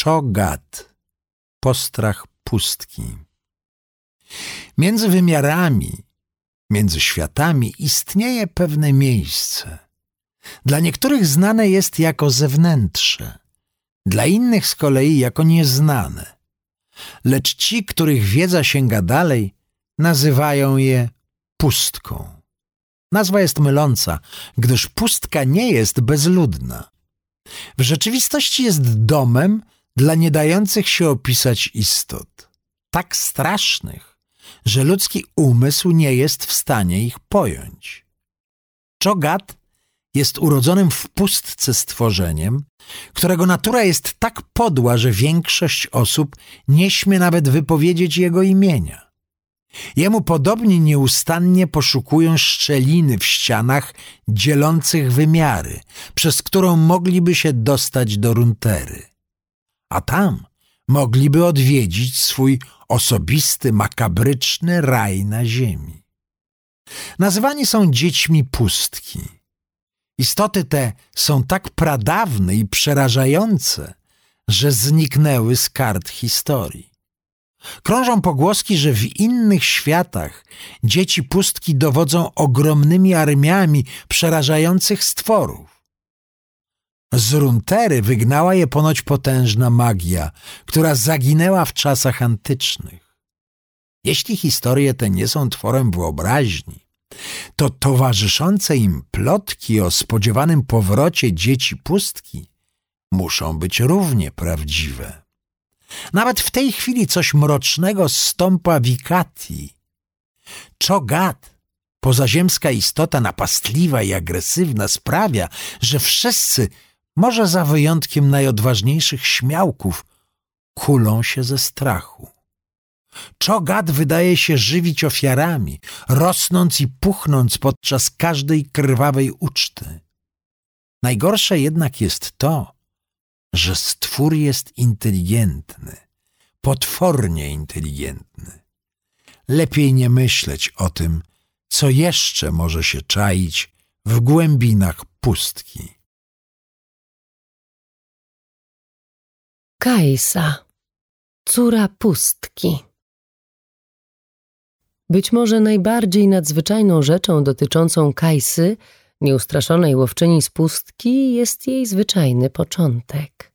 Czogat, postrach pustki. Między wymiarami, między światami istnieje pewne miejsce. Dla niektórych znane jest jako zewnętrzne, dla innych z kolei jako nieznane. Lecz ci, których wiedza sięga dalej, nazywają je pustką. Nazwa jest myląca, gdyż pustka nie jest bezludna. W rzeczywistości jest domem dla nie dających się opisać istot, tak strasznych, że ludzki umysł nie jest w stanie ich pojąć. Czogat jest urodzonym w pustce stworzeniem, którego natura jest tak podła, że większość osób nie śmie nawet wypowiedzieć jego imienia. Jemu podobni nieustannie poszukują szczeliny w ścianach dzielących wymiary, przez którą mogliby się dostać do runtery. A tam mogliby odwiedzić swój osobisty, makabryczny raj na ziemi. Nazywani są dziećmi pustki. Istoty te są tak pradawne i przerażające, że zniknęły z kart historii. Krążą pogłoski, że w innych światach dzieci pustki dowodzą ogromnymi armiami przerażających stworów. Z Runtery wygnała je ponoć potężna magia, która zaginęła w czasach antycznych. Jeśli historie te nie są tworem wyobraźni, to towarzyszące im plotki o spodziewanym powrocie dzieci pustki muszą być równie prawdziwe. Nawet w tej chwili coś mrocznego stąpa Wikati. Czogat, pozaziemska istota napastliwa i agresywna, sprawia, że wszyscy, może za wyjątkiem najodważniejszych śmiałków, kulą się ze strachu. Czogat wydaje się żywić ofiarami, rosnąc i puchnąc podczas każdej krwawej uczty. Najgorsze jednak jest to, że stwór jest inteligentny, potwornie inteligentny. Lepiej nie myśleć o tym, co jeszcze może się czaić w głębinach pustki. Kajsa, córa pustki. Być może najbardziej nadzwyczajną rzeczą dotyczącą Kajsy Nieustraszonej łowczyni z pustki jest jej zwyczajny początek.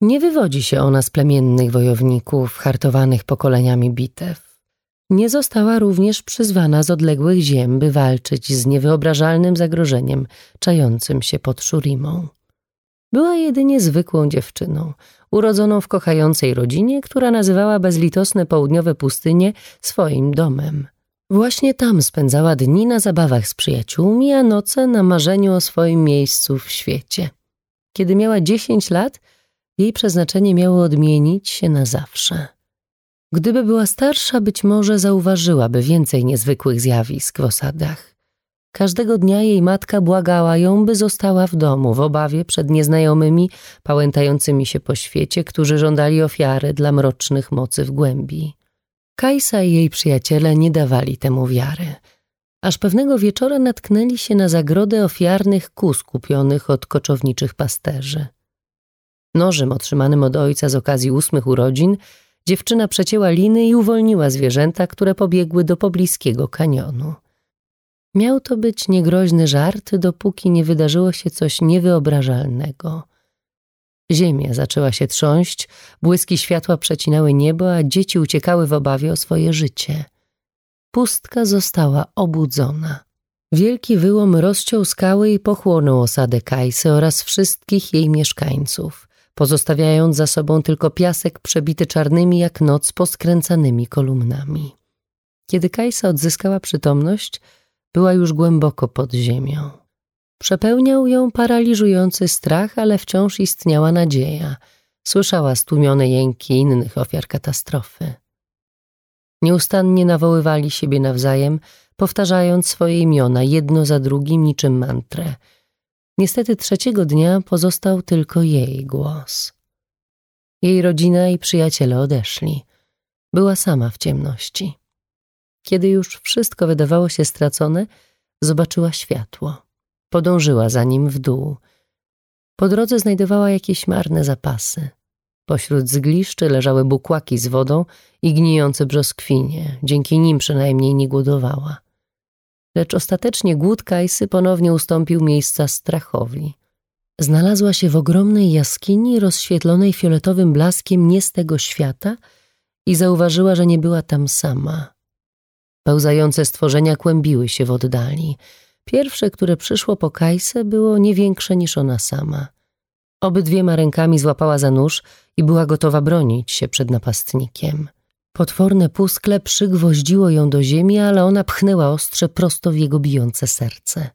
Nie wywodzi się ona z plemiennych wojowników hartowanych pokoleniami bitew. Nie została również przyzwana z odległych ziem, by walczyć z niewyobrażalnym zagrożeniem czającym się pod Szurimą. Była jedynie zwykłą dziewczyną, urodzoną w kochającej rodzinie, która nazywała bezlitosne południowe pustynie swoim domem. Właśnie tam spędzała dni na zabawach z przyjaciółmi, a noce na marzeniu o swoim miejscu w świecie. Kiedy miała dziesięć lat, jej przeznaczenie miało odmienić się na zawsze. Gdyby była starsza, być może zauważyłaby więcej niezwykłych zjawisk w osadach. Każdego dnia jej matka błagała ją, by została w domu w obawie przed nieznajomymi, pałętającymi się po świecie, którzy żądali ofiary dla mrocznych mocy w głębi. Kajsa i jej przyjaciele nie dawali temu wiary. Aż pewnego wieczora natknęli się na zagrodę ofiarnych kus kupionych od koczowniczych pasterzy. Nożem otrzymanym od ojca z okazji ósmych urodzin dziewczyna przecięła liny i uwolniła zwierzęta, które pobiegły do pobliskiego kanionu. Miał to być niegroźny żart, dopóki nie wydarzyło się coś niewyobrażalnego – Ziemia zaczęła się trząść, błyski światła przecinały niebo, a dzieci uciekały w obawie o swoje życie. Pustka została obudzona. Wielki wyłom rozciął skały i pochłonął osadę Kajsy oraz wszystkich jej mieszkańców, pozostawiając za sobą tylko piasek przebity czarnymi jak noc poskręcanymi kolumnami. Kiedy Kajsa odzyskała przytomność, była już głęboko pod ziemią. Przepełniał ją paraliżujący strach, ale wciąż istniała nadzieja. Słyszała stłumione jęki innych ofiar katastrofy. Nieustannie nawoływali siebie nawzajem, powtarzając swoje imiona jedno za drugim niczym mantrę. Niestety trzeciego dnia pozostał tylko jej głos. Jej rodzina i przyjaciele odeszli. Była sama w ciemności. Kiedy już wszystko wydawało się stracone, zobaczyła światło. Podążyła za nim w dół. Po drodze znajdowała jakieś marne zapasy. Pośród zgliszczy leżały bukłaki z wodą i gnijące brzoskwinie. Dzięki nim przynajmniej nie głodowała. Lecz ostatecznie głód Kajsy ponownie ustąpił miejsca strachowi. Znalazła się w ogromnej jaskini rozświetlonej fioletowym blaskiem nie z tego świata i zauważyła, że nie była tam sama. Pełzające stworzenia kłębiły się w oddali. Pierwsze, które przyszło po Kajsę, było nie większe niż ona sama. Obydwiema rękami złapała za nóż i była gotowa bronić się przed napastnikiem. Potworne puskle przygwoździło ją do ziemi, ale ona pchnęła ostrze prosto w jego bijące serce.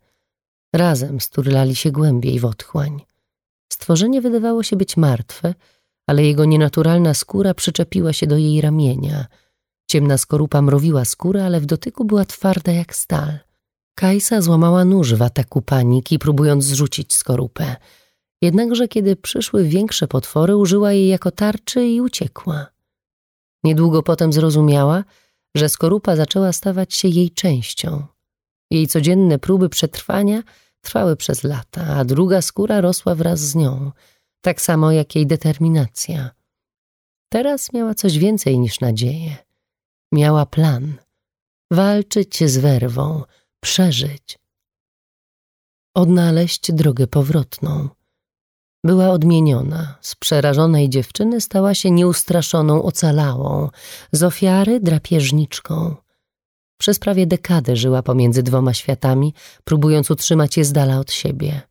Razem sturlali się głębiej w otchłań. Stworzenie wydawało się być martwe, ale jego nienaturalna skóra przyczepiła się do jej ramienia. Ciemna skorupa mrowiła skórę, ale w dotyku była twarda jak stal. Kajsa złamała nóż w ataku paniki, próbując zrzucić skorupę. Jednakże kiedy przyszły większe potwory, użyła jej jako tarczy i uciekła. Niedługo potem zrozumiała, że skorupa zaczęła stawać się jej częścią. Jej codzienne próby przetrwania trwały przez lata, a druga skóra rosła wraz z nią, tak samo jak jej determinacja. Teraz miała coś więcej niż nadzieję. Miała plan. Walczyć z werwą, przeżyć. Odnaleźć drogę powrotną. Była odmieniona. Z przerażonej dziewczyny stała się nieustraszoną ocalałą, z ofiary drapieżniczką. Przez prawie dekadę żyła pomiędzy dwoma światami, próbując utrzymać je z dala od siebie.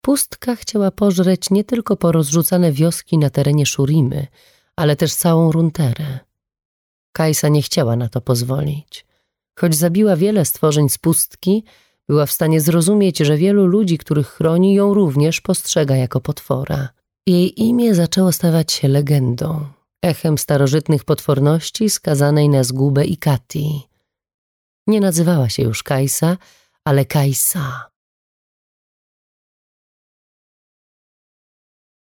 Pustka chciała pożreć nie tylko porozrzucane wioski na terenie Szurimy, ale też całą Runterę. Kajsa nie chciała na to pozwolić. Choć zabiła wiele stworzeń z pustki, była w stanie zrozumieć, że wielu ludzi, których chroni, ją również postrzega jako potwora. Jej imię zaczęło stawać się legendą, echem starożytnych potworności skazanej na zgubę i Kati. Nie nazywała się już Kajsa, ale Kajsa.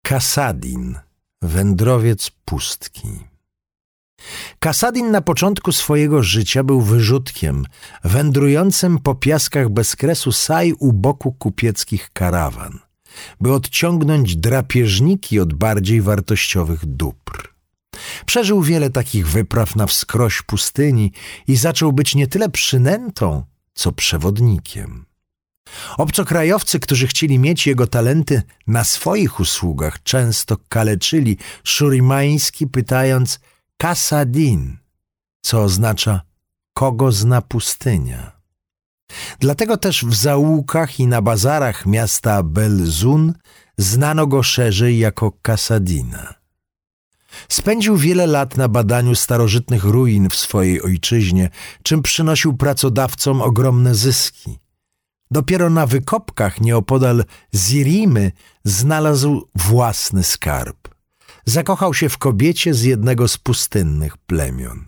Kasadin, wędrowiec pustki. Kasadin na początku swojego życia był wyrzutkiem, wędrującym po piaskach bezkresu saj u boku kupieckich karawan, by odciągnąć drapieżniki od bardziej wartościowych dóbr. Przeżył wiele takich wypraw na wskroś pustyni i zaczął być nie tyle przynętą, co przewodnikiem. Obcokrajowcy, którzy chcieli mieć jego talenty na swoich usługach, często kaleczyli szurimański, pytając Kasadin, co oznacza kogo zna pustynia. Dlatego też w zaułkach i na bazarach miasta Belzun znano go szerzej jako Kasadina. Spędził wiele lat na badaniu starożytnych ruin w swojej ojczyźnie, czym przynosił pracodawcom ogromne zyski. Dopiero na wykopkach nieopodal Zirimy znalazł własny skarb. Zakochał się w kobiecie z jednego z pustynnych plemion.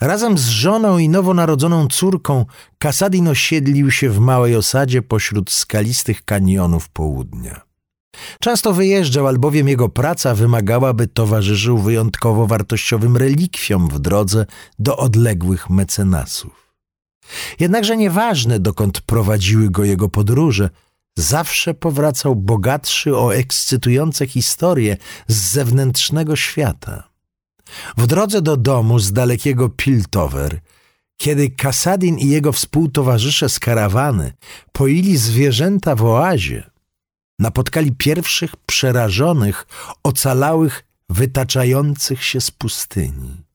Razem z żoną i nowonarodzoną córką Kasadin osiedlił się w małej osadzie pośród skalistych kanionów południa. Często wyjeżdżał, albowiem jego praca wymagała, by towarzyszył wyjątkowo wartościowym relikwiom w drodze do odległych mecenasów. Jednakże nieważne, dokąd prowadziły go jego podróże, zawsze powracał bogatszy o ekscytujące historie z zewnętrznego świata. W drodze do domu z dalekiego Piltover, kiedy Kasadin i jego współtowarzysze z karawany poili zwierzęta w oazie, napotkali pierwszych przerażonych, ocalałych, wytaczających się z pustyni.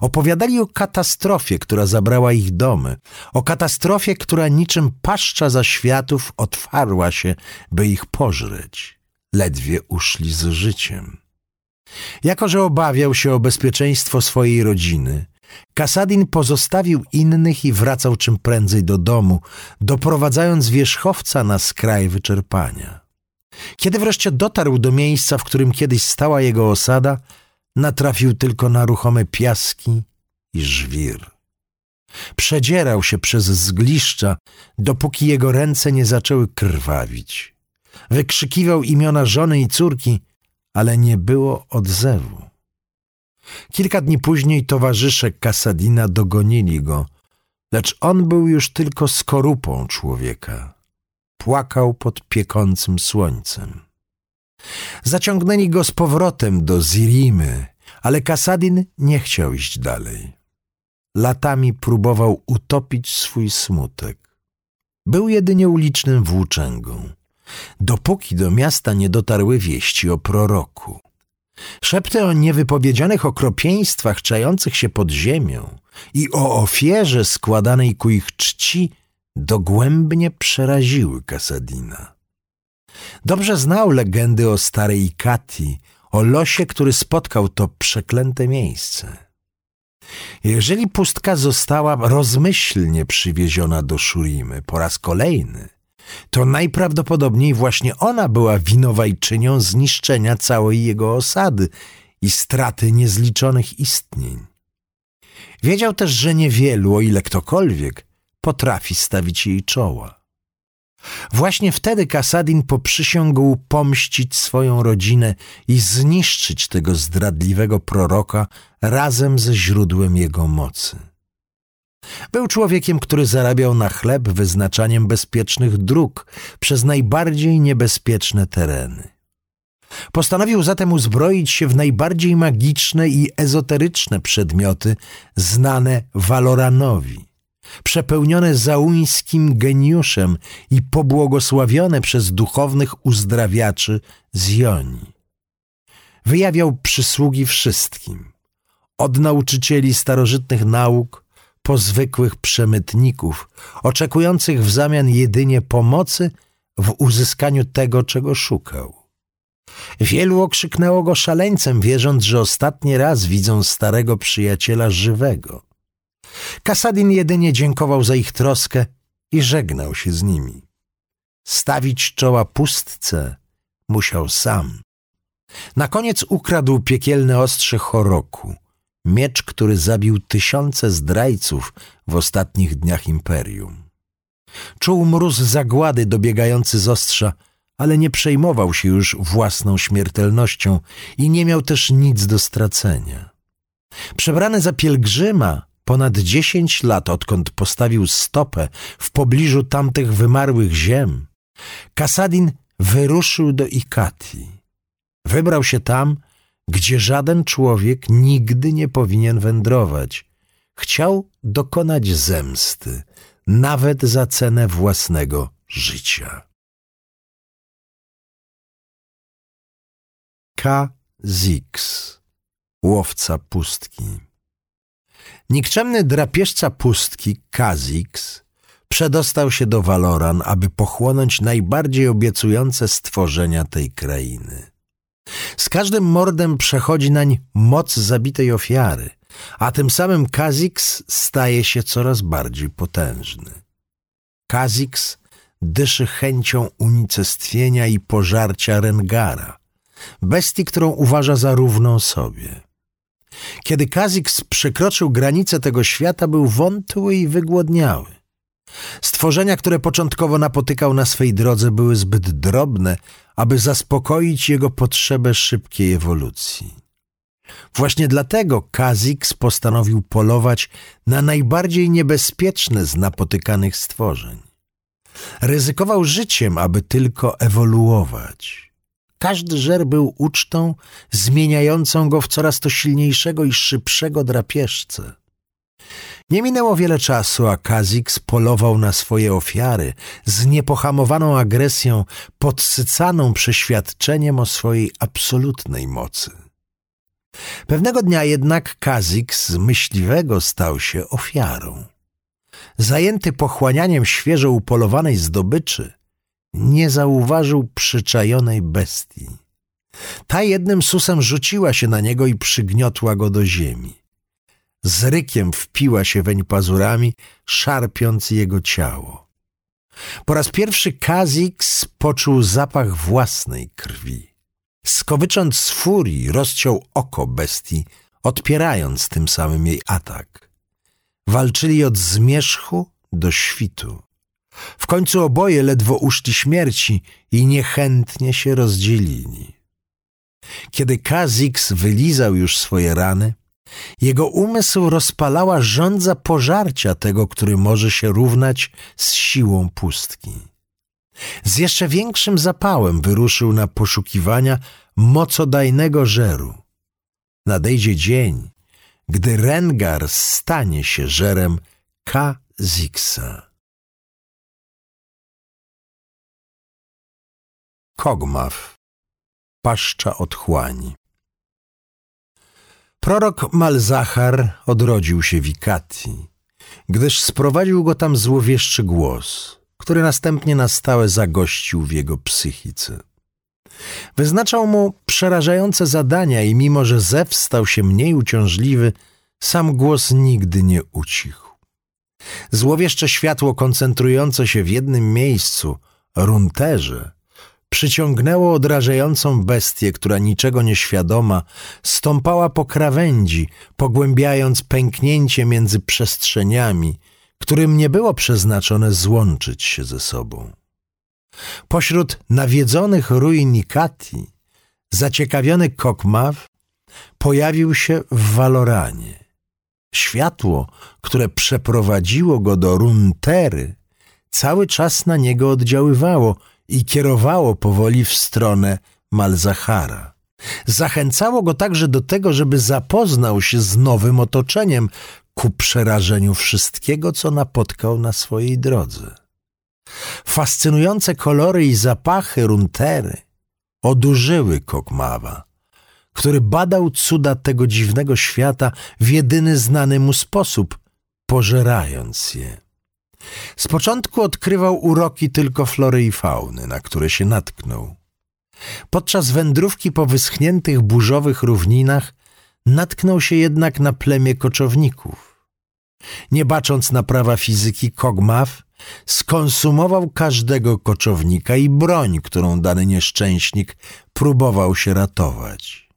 Opowiadali o katastrofie, która zabrała ich domy, o katastrofie, która niczym paszcza za światów otwarła się, by ich pożreć. Ledwie uszli z życiem. Jako, że obawiał się o bezpieczeństwo swojej rodziny, Kasadin pozostawił innych i wracał czym prędzej do domu, doprowadzając wierzchowca na skraj wyczerpania. Kiedy wreszcie dotarł do miejsca, w którym kiedyś stała jego osada, natrafił tylko na ruchome piaski i żwir. Przedzierał się przez zgliszcza, dopóki jego ręce nie zaczęły krwawić. Wykrzykiwał imiona żony i córki, ale nie było odzewu. Kilka dni później towarzysze Kasadina dogonili go, lecz on był już tylko skorupą człowieka. Płakał pod piekącym słońcem. Zaciągnęli go z powrotem do Zirimy, ale Kasadin nie chciał iść dalej. Latami próbował utopić swój smutek. Był jedynie ulicznym włóczęgą, dopóki do miasta nie dotarły wieści o proroku. Szepty o niewypowiedzianych okropieństwach czających się pod ziemią i o ofierze składanej ku ich czci dogłębnie przeraziły Kasadina. Dobrze znał legendy o starej Kati, o losie, który spotkał to przeklęte miejsce. Jeżeli pustka została rozmyślnie przywieziona do Szurimy po raz kolejny, to najprawdopodobniej właśnie ona była winowajczynią zniszczenia całej jego osady i straty niezliczonych istnień. Wiedział też, że niewielu, o ile ktokolwiek, potrafi stawić jej czoła. Właśnie wtedy Kasadin poprzysiągł pomścić swoją rodzinę i zniszczyć tego zdradliwego proroka razem ze źródłem jego mocy. Był człowiekiem, który zarabiał na chleb wyznaczaniem bezpiecznych dróg przez najbardziej niebezpieczne tereny. Postanowił zatem uzbroić się w najbardziej magiczne i ezoteryczne przedmioty znane Waloranowi, przepełnione zauńskim geniuszem i pobłogosławione przez duchownych uzdrawiaczy z Joni. Wyjawiał przysługi wszystkim, od nauczycieli starożytnych nauk po zwykłych przemytników, oczekujących w zamian jedynie pomocy w uzyskaniu tego, czego szukał. Wielu okrzyknęło go szaleńcem, wierząc, że ostatni raz widzą starego przyjaciela żywego. Kasadin jedynie dziękował za ich troskę i żegnał się z nimi. Stawić czoła pustce musiał sam. Na koniec ukradł piekielne ostrze Choroku, miecz, który zabił tysiące zdrajców w ostatnich dniach imperium. Czuł mróz zagłady dobiegający z ostrza, ale nie przejmował się już własną śmiertelnością i nie miał też nic do stracenia. Przebrany za pielgrzyma, ponad dziesięć lat odkąd postawił stopę w pobliżu tamtych wymarłych ziem, Kasadin wyruszył do Ikati. Wybrał się tam, gdzie żaden człowiek nigdy nie powinien wędrować. Chciał dokonać zemsty, nawet za cenę własnego życia. K. Zix, łowca pustki. Nikczemny drapieżca pustki, Kazix, przedostał się do Valoran, aby pochłonąć najbardziej obiecujące stworzenia tej krainy. Z każdym mordem przechodzi nań moc zabitej ofiary, a tym samym Kazix staje się coraz bardziej potężny. Kazix dyszy chęcią unicestwienia i pożarcia Rengara, bestii, którą uważa za równą sobie. Kiedy Kazix przekroczył granicę tego świata, był wątły i wygłodniały. Stworzenia, które początkowo napotykał na swej drodze, były zbyt drobne, aby zaspokoić jego potrzebę szybkiej ewolucji. Właśnie dlatego Kazix postanowił polować na najbardziej niebezpieczne z napotykanych stworzeń. Ryzykował życiem, aby tylko ewoluować. Każdy żer był ucztą zmieniającą go w coraz to silniejszego i szybszego drapieżcę. Nie minęło wiele czasu, a Kazix polował na swoje ofiary z niepohamowaną agresją, podsycaną przeświadczeniem o swojej absolutnej mocy. Pewnego dnia jednak Kazix z myśliwego stał się ofiarą. Zajęty pochłanianiem świeżo upolowanej zdobyczy, nie zauważył przyczajonej bestii. Ta jednym susem rzuciła się na niego i przygniotła go do ziemi. Z rykiem wpiła się weń pazurami, szarpiąc jego ciało. Po raz pierwszy Kazix poczuł zapach własnej krwi. Skowycząc z furii, rozciął oko bestii, odpierając tym samym jej atak. Walczyli od zmierzchu do świtu. W końcu oboje ledwo uszli śmierci i niechętnie się rozdzielili. Kiedy Kazix wylizał już swoje rany, jego umysł rozpalała żądza pożarcia tego, który może się równać z siłą pustki. Z jeszcze większym zapałem wyruszył na poszukiwania mocodajnego żeru. Nadejdzie dzień, gdy Rengar stanie się żerem Kaziksa. Kogmaw, paszcza otchłani. Prorok Malzachar odrodził się w Ikati, gdyż sprowadził go tam złowieszczy głos, który następnie na stałe zagościł w jego psychice. Wyznaczał mu przerażające zadania i mimo, że zew stał się mniej uciążliwy, sam głos nigdy nie ucichł. Złowieszcze światło koncentrujące się w jednym miejscu, runterze, przyciągnęło odrażającą bestię, która niczego nieświadoma stąpała po krawędzi, pogłębiając pęknięcie między przestrzeniami, którym nie było przeznaczone złączyć się ze sobą. Pośród nawiedzonych ruin Ikati zaciekawiony Kokmaw pojawił się w Waloranie. Światło, które przeprowadziło go do Runtery, cały czas na niego oddziaływało i kierowało powoli w stronę Malzahara. Zachęcało go także do tego, żeby zapoznał się z nowym otoczeniem ku przerażeniu wszystkiego, co napotkał na swojej drodze. Fascynujące kolory i zapachy runtery odurzyły Kokmawa, który badał cuda tego dziwnego świata w jedyny znany mu sposób, pożerając je. Z początku odkrywał uroki tylko flory i fauny, na które się natknął. Podczas wędrówki po wyschniętych burzowych równinach natknął się jednak na plemię koczowników. Nie bacząc na prawa fizyki Kogmaw, skonsumował każdego koczownika i broń, którą dany nieszczęśnik próbował się ratować.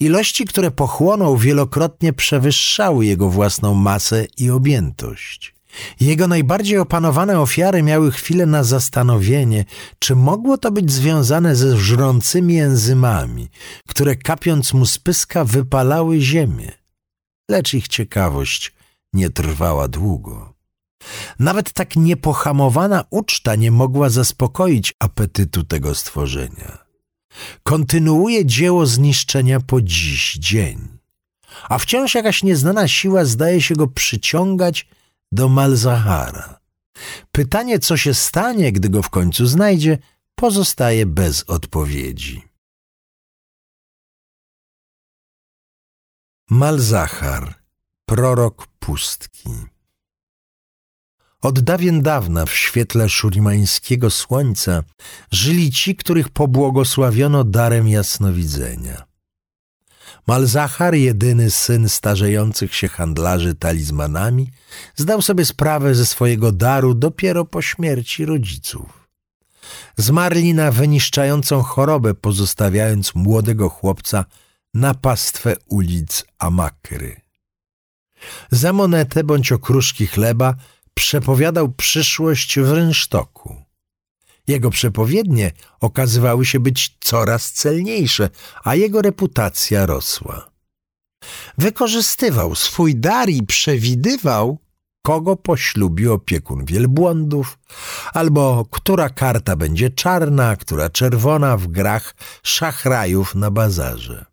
Ilości, które pochłonął, wielokrotnie przewyższały jego własną masę i objętość. Jego najbardziej opanowane ofiary miały chwilę na zastanowienie, czy mogło to być związane ze żrącymi enzymami, które kapiąc mu z pyska wypalały ziemię. Lecz ich ciekawość nie trwała długo. Nawet tak niepohamowana uczta nie mogła zaspokoić apetytu tego stworzenia. Kontynuuje dzieło zniszczenia po dziś dzień, a wciąż jakaś nieznana siła zdaje się go przyciągać do Malzahara. Pytanie, co się stanie, gdy go w końcu znajdzie, pozostaje bez odpowiedzi. Malzahar, prorok pustki. Od dawien dawna w świetle szurimańskiego słońca żyli ci, których pobłogosławiono darem jasnowidzenia. Malzachar, jedyny syn starzejących się handlarzy talizmanami, zdał sobie sprawę ze swojego daru dopiero po śmierci rodziców. Zmarli na wyniszczającą chorobę, pozostawiając młodego chłopca na pastwę ulic Amakry. Za monetę bądź okruszki chleba przepowiadał przyszłość w rynsztoku. Jego przepowiednie okazywały się być coraz celniejsze, a jego reputacja rosła. Wykorzystywał swój dar i przewidywał, kogo poślubi opiekun wielbłądów, albo która karta będzie czarna, która czerwona w grach szachrajów na bazarze.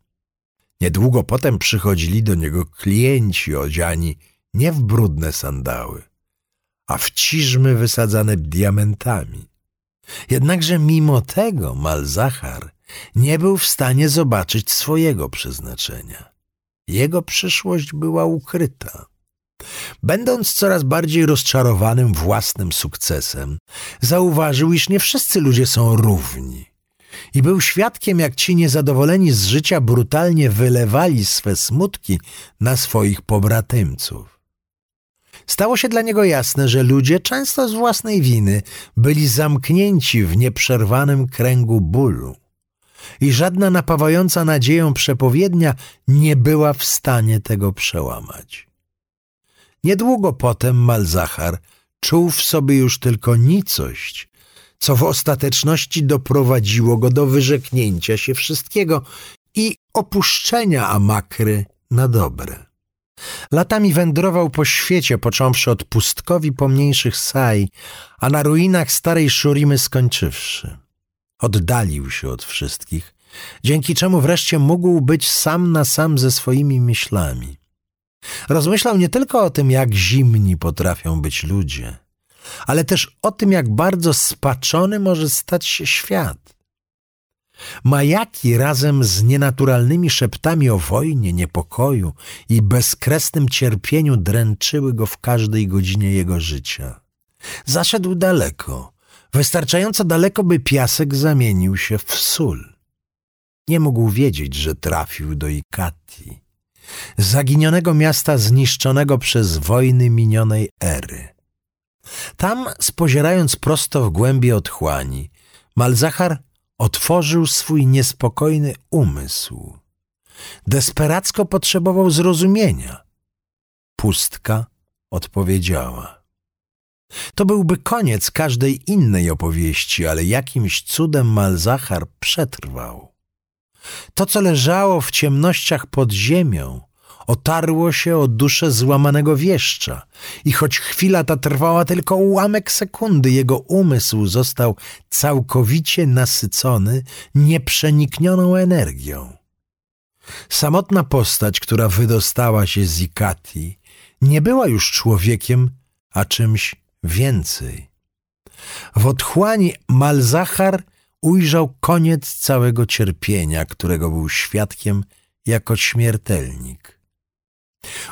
Niedługo potem przychodzili do niego klienci odziani nie w brudne sandały, a w ciżmy wysadzane diamentami. Jednakże mimo tego Malzachar nie był w stanie zobaczyć swojego przeznaczenia. Jego przyszłość była ukryta. Będąc coraz bardziej rozczarowanym własnym sukcesem, zauważył, iż nie wszyscy ludzie są równi. I był świadkiem, jak ci niezadowoleni z życia brutalnie wylewali swe smutki na swoich pobratymców. Stało się dla niego jasne, że ludzie, często z własnej winy, byli zamknięci w nieprzerwanym kręgu bólu i żadna napawająca nadzieją przepowiednia nie była w stanie tego przełamać. Niedługo potem Malzachar czuł w sobie już tylko nicość, co w ostateczności doprowadziło go do wyrzeknięcia się wszystkiego i opuszczenia Amakry na dobre. Latami wędrował po świecie, począwszy od pustkowi pomniejszych saj, a na ruinach starej Szurimy skończywszy. Oddalił się od wszystkich, dzięki czemu wreszcie mógł być sam na sam ze swoimi myślami. Rozmyślał nie tylko o tym, jak zimni potrafią być ludzie, ale też o tym, jak bardzo spaczony może stać się świat. Majaki razem z nienaturalnymi szeptami o wojnie, niepokoju i bezkresnym cierpieniu dręczyły go w każdej godzinie jego życia. Zaszedł daleko, wystarczająco daleko, by piasek zamienił się w sól. Nie mógł wiedzieć, że trafił do Ikati, zaginionego miasta zniszczonego przez wojny minionej ery. Tam, spozierając prosto w głębie otchłani, Malzachar otworzył swój niespokojny umysł. Desperacko potrzebował zrozumienia. Pustka odpowiedziała. To byłby koniec każdej innej opowieści, ale jakimś cudem Malzachar przetrwał. To, co leżało w ciemnościach pod ziemią, otarło się o duszę złamanego wieszcza i choć chwila ta trwała tylko ułamek sekundy, jego umysł został całkowicie nasycony nieprzeniknioną energią. Samotna postać, która wydostała się z Ikati, nie była już człowiekiem, a czymś więcej. W otchłani Malzachar ujrzał koniec całego cierpienia, którego był świadkiem jako śmiertelnik.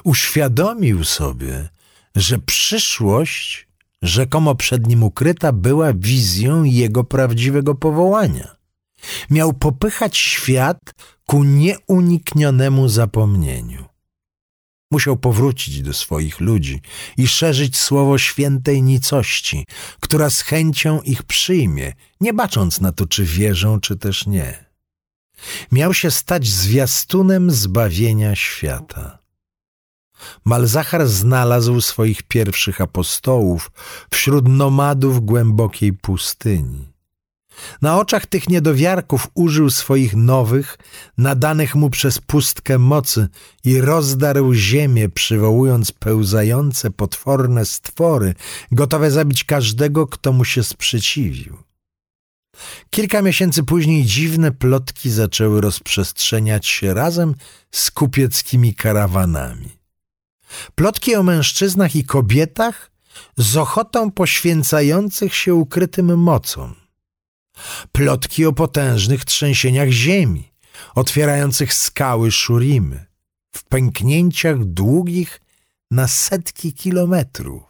Uświadomił sobie, że przyszłość, rzekomo przed nim ukryta, była wizją jego prawdziwego powołania. Miał popychać świat ku nieuniknionemu zapomnieniu. Musiał powrócić do swoich ludzi i szerzyć słowo świętej nicości, która z chęcią ich przyjmie, nie bacząc na to, czy wierzą, czy też nie. Miał się stać zwiastunem zbawienia świata. Malzachar znalazł swoich pierwszych apostołów wśród nomadów głębokiej pustyni. Na oczach tych niedowiarków użył swoich nowych, nadanych mu przez pustkę mocy i rozdarł ziemię, przywołując pełzające, potworne stwory, gotowe zabić każdego, kto mu się sprzeciwił. Kilka miesięcy później dziwne plotki zaczęły rozprzestrzeniać się razem z kupieckimi karawanami. Plotki o mężczyznach i kobietach z ochotą poświęcających się ukrytym mocom plotki o potężnych trzęsieniach ziemi, otwierających skały Szurimy, w pęknięciach długich na setki kilometrów.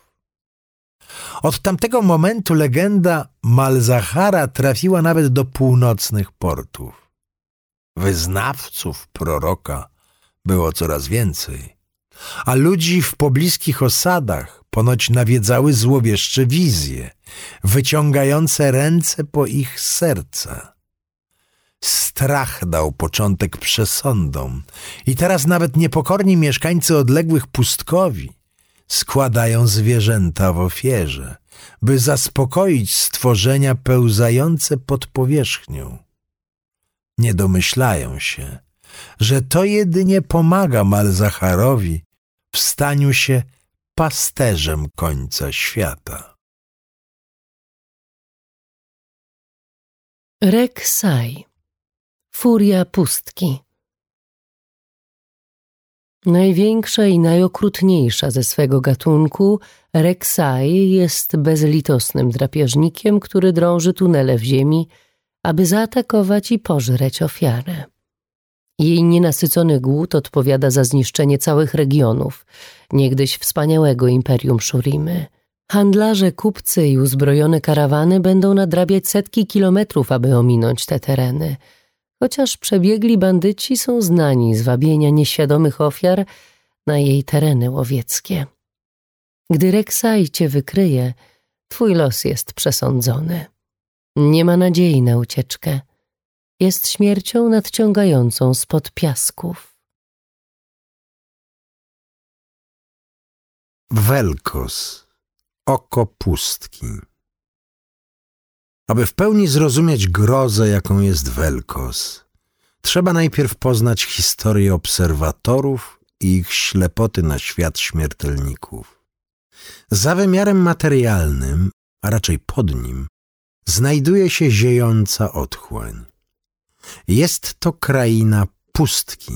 Od tamtego momentu legenda Malzahara trafiła nawet do północnych portów. Wyznawców proroka było coraz więcej, a ludzi w pobliskich osadach Ponoć nawiedzały złowieszcze wizje, wyciągające ręce po ich serca. Strach dał początek przesądom i teraz nawet niepokorni mieszkańcy odległych pustkowi składają zwierzęta w ofierze, by zaspokoić stworzenia pełzające pod powierzchnią. Nie domyślają się, że to jedynie pomaga Malzacharowi w staniu się pasterzem końca świata. Reksai Furia pustki Największa i najokrutniejsza ze swego gatunku, Reksai jest bezlitosnym drapieżnikiem, który drąży tunele w ziemi, aby zaatakować i pożreć ofiarę. Jej nienasycony głód odpowiada za zniszczenie całych regionów, niegdyś wspaniałego imperium Szurimy. Handlarze, kupcy i uzbrojone karawany będą nadrabiać setki kilometrów, aby ominąć te tereny, chociaż przebiegli bandyci są znani z wabienia nieświadomych ofiar na jej tereny łowieckie. Gdy Reksai cię wykryje, twój los jest przesądzony. Nie ma nadziei na ucieczkę – jest śmiercią nadciągającą spod piasków. Welkos, oko pustki. Aby w pełni zrozumieć grozę, jaką jest Welkos, trzeba najpierw poznać historię obserwatorów i ich ślepoty na świat śmiertelników. Za wymiarem materialnym, a raczej pod nim, znajduje się ziejąca otchłań. Jest to kraina pustki,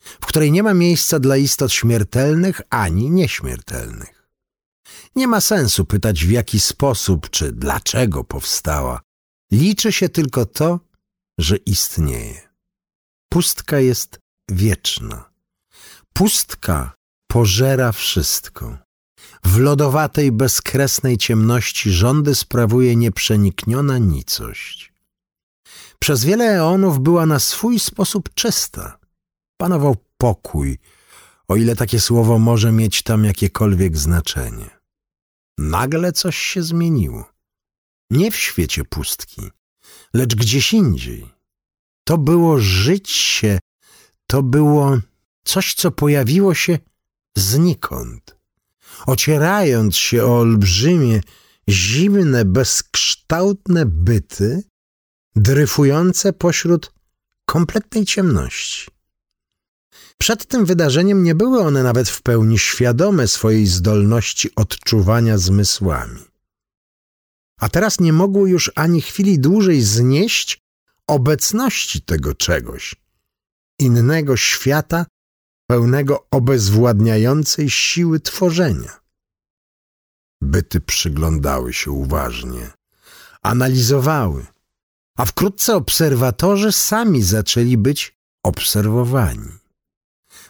w której nie ma miejsca dla istot śmiertelnych ani nieśmiertelnych. Nie ma sensu pytać w jaki sposób czy dlaczego powstała. Liczy się tylko to, że istnieje. Pustka jest wieczna. Pustka pożera wszystko. W lodowatej, bezkresnej ciemności rządy sprawuje nieprzenikniona nicość. Przez wiele eonów była na swój sposób czysta. Panował pokój, o ile takie słowo może mieć tam jakiekolwiek znaczenie. Nagle coś się zmieniło. Nie w świecie pustki, lecz gdzieś indziej. To było życie, to było coś, co pojawiło się znikąd, ocierając się o olbrzymie, zimne, bezkształtne byty, dryfujące pośród kompletnej ciemności. Przed tym wydarzeniem nie były one nawet w pełni świadome swojej zdolności odczuwania zmysłami. A teraz nie mogły już ani chwili dłużej znieść obecności tego czegoś, innego świata pełnego obezwładniającej siły tworzenia. Byty przyglądały się uważnie, analizowały, a wkrótce obserwatorzy sami zaczęli być obserwowani.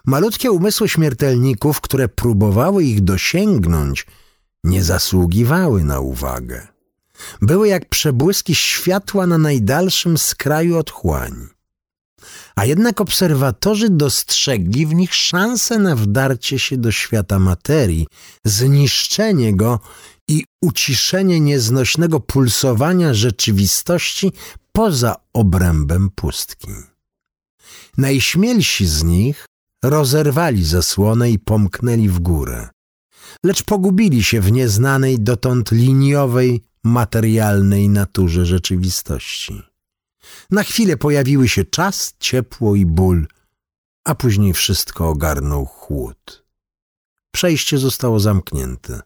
Malutkie umysły śmiertelników, które próbowały ich dosięgnąć, nie zasługiwały na uwagę. Były jak przebłyski światła na najdalszym skraju otchłani. A jednak obserwatorzy dostrzegli w nich szansę na wdarcie się do świata materii, zniszczenie go i uciszenie nieznośnego pulsowania rzeczywistości poza obrębem pustki. Najśmielsi z nich rozerwali zasłonę i pomknęli w górę, lecz pogubili się w nieznanej dotąd liniowej, materialnej naturze rzeczywistości. Na chwilę pojawiły się czas, ciepło i ból, a później wszystko ogarnął chłód. Przejście zostało zamknięte,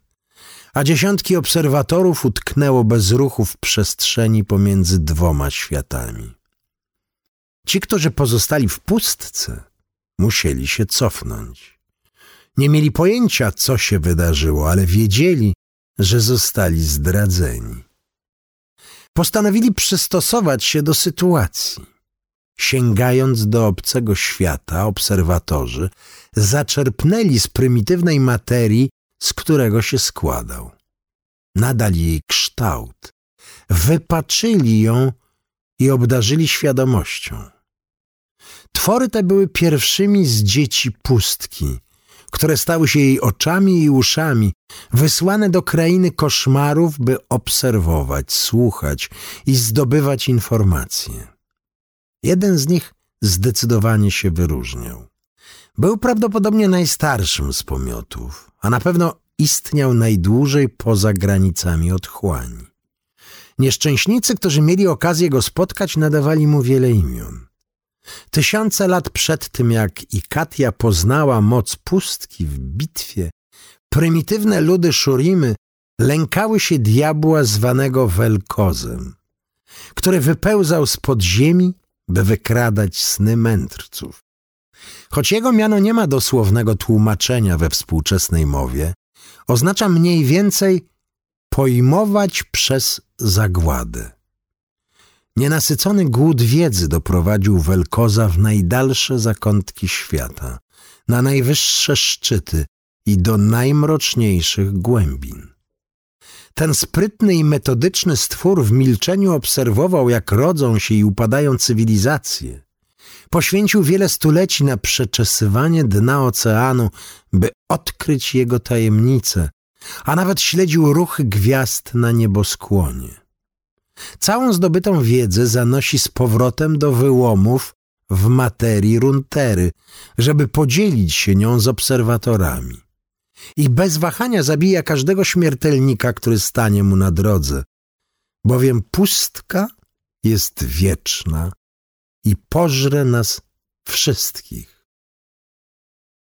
a dziesiątki obserwatorów utknęło bez ruchu w przestrzeni pomiędzy dwoma światami. Ci, którzy pozostali w pustce, musieli się cofnąć. Nie mieli pojęcia, co się wydarzyło, ale wiedzieli, że zostali zdradzeni. Postanowili przystosować się do sytuacji. Sięgając do obcego świata, obserwatorzy zaczerpnęli z prymitywnej materii, z którego się składał. Nadali jej kształt, wypaczyli ją i obdarzyli świadomością. Twory te były pierwszymi z dzieci pustki, które stały się jej oczami i uszami, wysłane do krainy koszmarów, by obserwować, słuchać i zdobywać informacje. Jeden z nich zdecydowanie się wyróżniał. Był prawdopodobnie najstarszym z pomiotów, a na pewno istniał najdłużej poza granicami otchłani. Nieszczęśnicy, którzy mieli okazję go spotkać, nadawali mu wiele imion. Tysiące lat przed tym, jak Ikatia poznała moc pustki w bitwie, prymitywne ludy Szurimy lękały się diabła zwanego Welkozem, który wypełzał z podziemi, by wykradać sny mędrców. Choć jego miano nie ma dosłownego tłumaczenia we współczesnej mowie, oznacza mniej więcej pojmować przez zagładę. Nienasycony głód wiedzy doprowadził Welkoza w najdalsze zakątki świata, na najwyższe szczyty i do najmroczniejszych głębin. Ten sprytny i metodyczny stwór w milczeniu obserwował, jak rodzą się i upadają cywilizacje. Poświęcił wiele stuleci na przeczesywanie dna oceanu, by odkryć jego tajemnice, a nawet śledził ruchy gwiazd na nieboskłonie. Całą zdobytą wiedzę zanosi z powrotem do wyłomów w materii runtery, żeby podzielić się nią z obserwatorami. I bez wahania zabija każdego śmiertelnika, który stanie mu na drodze, bowiem pustka jest wieczna i pożre nas wszystkich.